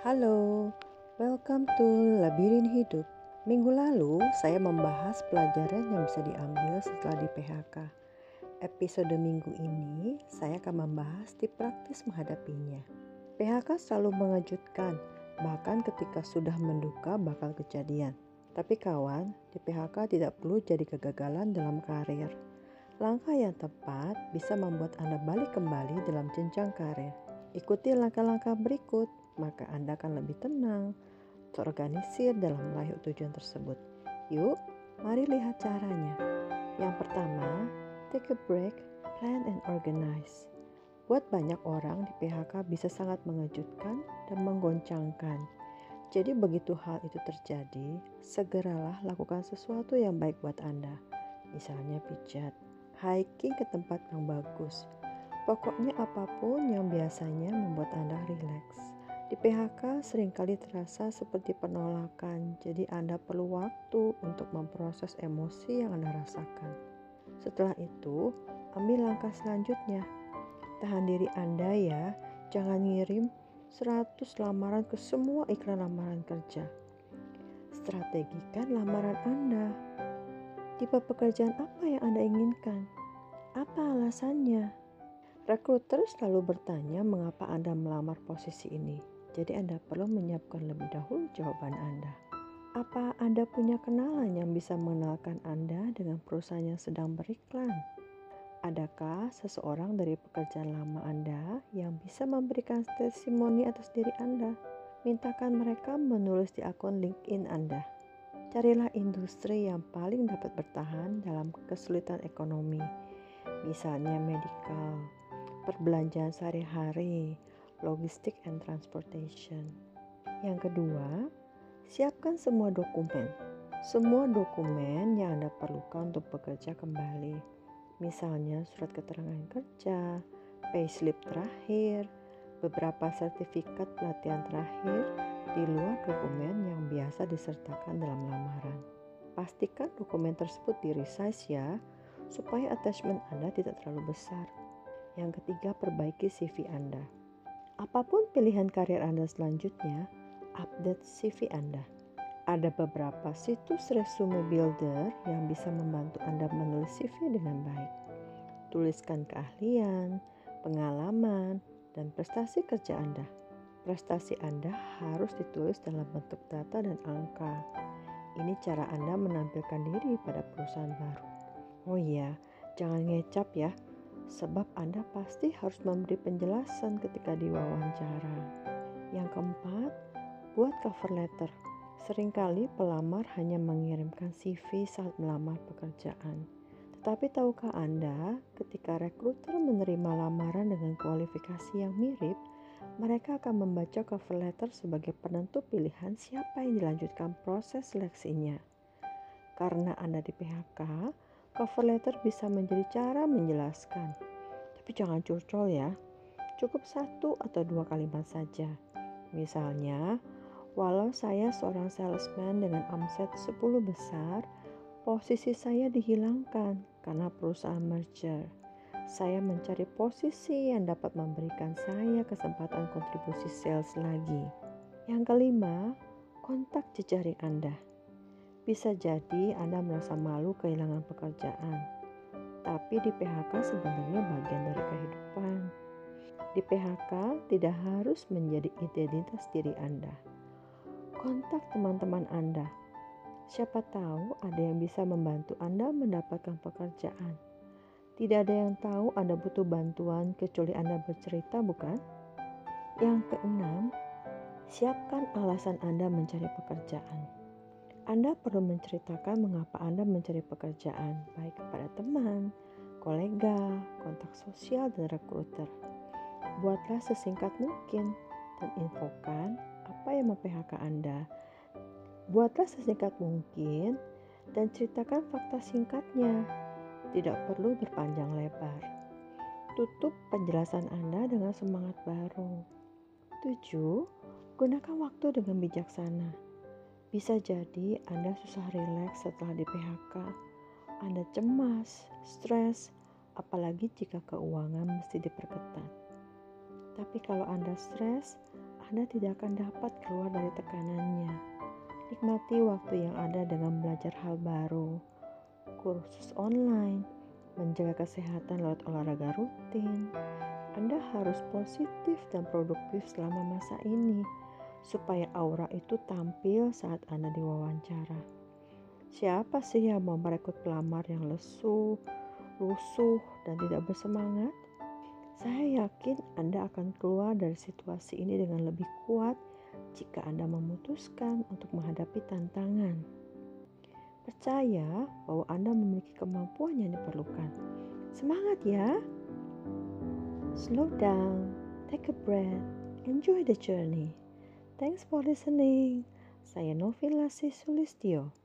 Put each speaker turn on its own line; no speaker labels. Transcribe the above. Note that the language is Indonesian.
Halo, welcome to Labirin Hidup. Minggu lalu saya membahas pelajaran yang bisa diambil setelah di PHK. Episode minggu ini saya akan membahas tip praktis menghadapinya. PHK selalu mengejutkan, bahkan ketika sudah menduga bakal kejadian. Tapi kawan, di PHK tidak perlu jadi kegagalan dalam karir. Langkah yang tepat bisa membuat Anda balik kembali dalam jenjang karir. Ikuti langkah-langkah berikut maka Anda akan lebih tenang, terorganisir dalam meraih tujuan tersebut. Yuk, mari lihat caranya. Yang pertama, take a break, plan and organize. Buat banyak orang di PHK bisa sangat mengejutkan dan menggoncangkan. Jadi begitu hal itu terjadi, segeralah lakukan sesuatu yang baik buat Anda. Misalnya pijat, hiking ke tempat yang bagus. Pokoknya apa pun yang biasanya membuat Anda rileks. Di PHK sering kali terasa seperti penolakan, jadi Anda perlu waktu untuk memproses emosi yang Anda rasakan. Setelah itu, ambil langkah selanjutnya. Tahan diri Anda ya, jangan ngirim 100 lamaran ke semua iklan lamaran kerja. Strategikan lamaran Anda. Tipe pekerjaan apa yang Anda inginkan? Apa alasannya? Rekruter selalu bertanya mengapa Anda melamar posisi ini. Jadi Anda perlu menyiapkan lebih dahulu jawaban Anda. Apa Anda punya kenalan yang bisa mengenalkan Anda dengan perusahaan yang sedang beriklan? Adakah seseorang dari pekerjaan lama Anda yang bisa memberikan testimoni atas diri Anda? Mintakan mereka menulis di akun LinkedIn Anda. Carilah industri yang paling dapat bertahan dalam kesulitan ekonomi, misalnya medical, perbelanjaan sehari-hari, logistik and transportation. Yang kedua, siapkan semua dokumen. Semua dokumen yang Anda perlukan untuk bekerja kembali. Misalnya surat keterangan kerja, payslip terakhir, beberapa sertifikat pelatihan terakhir di luar dokumen yang biasa disertakan dalam lamaran. Pastikan dokumen tersebut di resize ya, supaya attachment Anda tidak terlalu besar. Yang ketiga, perbaiki CV Anda. Apa pun pilihan karir Anda selanjutnya, update CV Anda. Ada beberapa situs resume builder yang bisa membantu Anda menulis CV dengan baik. Tuliskan keahlian, pengalaman, dan prestasi kerja Anda. Prestasi Anda harus ditulis dalam bentuk data dan angka. Ini cara Anda menampilkan diri pada perusahaan baru. Oh iya, jangan ngecap ya sebab Anda pasti harus memberi penjelasan ketika diwawancara. Yang keempat, buat cover letter. Seringkali pelamar hanya mengirimkan CV saat melamar pekerjaan. Tetapi tahukah Anda, ketika rekruter menerima lamaran dengan kualifikasi yang mirip, mereka akan membaca cover letter sebagai penentu pilihan siapa yang dilanjutkan proses seleksinya. Karena Anda di PHK, Cover letter bisa menjadi cara menjelaskan, tapi jangan curcol ya. Cukup satu atau dua kalimat saja. Misalnya, walau saya seorang salesman dengan omset 10 besar, posisi saya dihilangkan karena perusahaan merger. Saya mencari posisi yang dapat memberikan saya kesempatan kontribusi sales lagi. Yang kelima, kontak jejaring Anda. Bisa jadi Anda merasa malu kehilangan pekerjaan, tapi di PHK sebenarnya bagian dari kehidupan. Di PHK tidak harus menjadi identitas diri Anda. Kontak teman-teman Anda. Siapa tahu ada yang bisa membantu Anda mendapatkan pekerjaan. Tidak ada yang tahu Anda butuh bantuan kecuali Anda bercerita, bukan? Yang keenam, siapkan alasan Anda mencari pekerjaan. Anda perlu menceritakan mengapa Anda mencari pekerjaan, baik kepada teman, kolega, kontak sosial, dan rekruter. Buatlah sesingkat mungkin dan infokan apa yang mem-PHK Anda. Buatlah sesingkat mungkin dan ceritakan fakta singkatnya. Tidak perlu berpanjang lebar. Tutup penjelasan Anda dengan semangat baru. 7. Gunakan waktu dengan bijaksana bisa jadi Anda susah rileks setelah di PHK. Anda cemas, stres, apalagi jika keuangan mesti diperketat. Tapi kalau Anda stres, Anda tidak akan dapat keluar dari tekanannya. Nikmati waktu yang ada dengan belajar hal baru, kursus online, menjaga kesehatan lewat olahraga rutin. Anda harus positif dan produktif selama masa ini, supaya aura itu tampil saat Anda diwawancara. Siapa sih yang mau merekrut pelamar yang lesu, lusuh, dan tidak bersemangat? Saya yakin Anda akan keluar dari situasi ini dengan lebih kuat jika Anda memutuskan untuk menghadapi tantangan. Percaya bahwa Anda memiliki kemampuan yang diperlukan. Semangat ya! Slow down, take a breath, enjoy the journey. Thanks for listening. Saya Novila Sulistyo.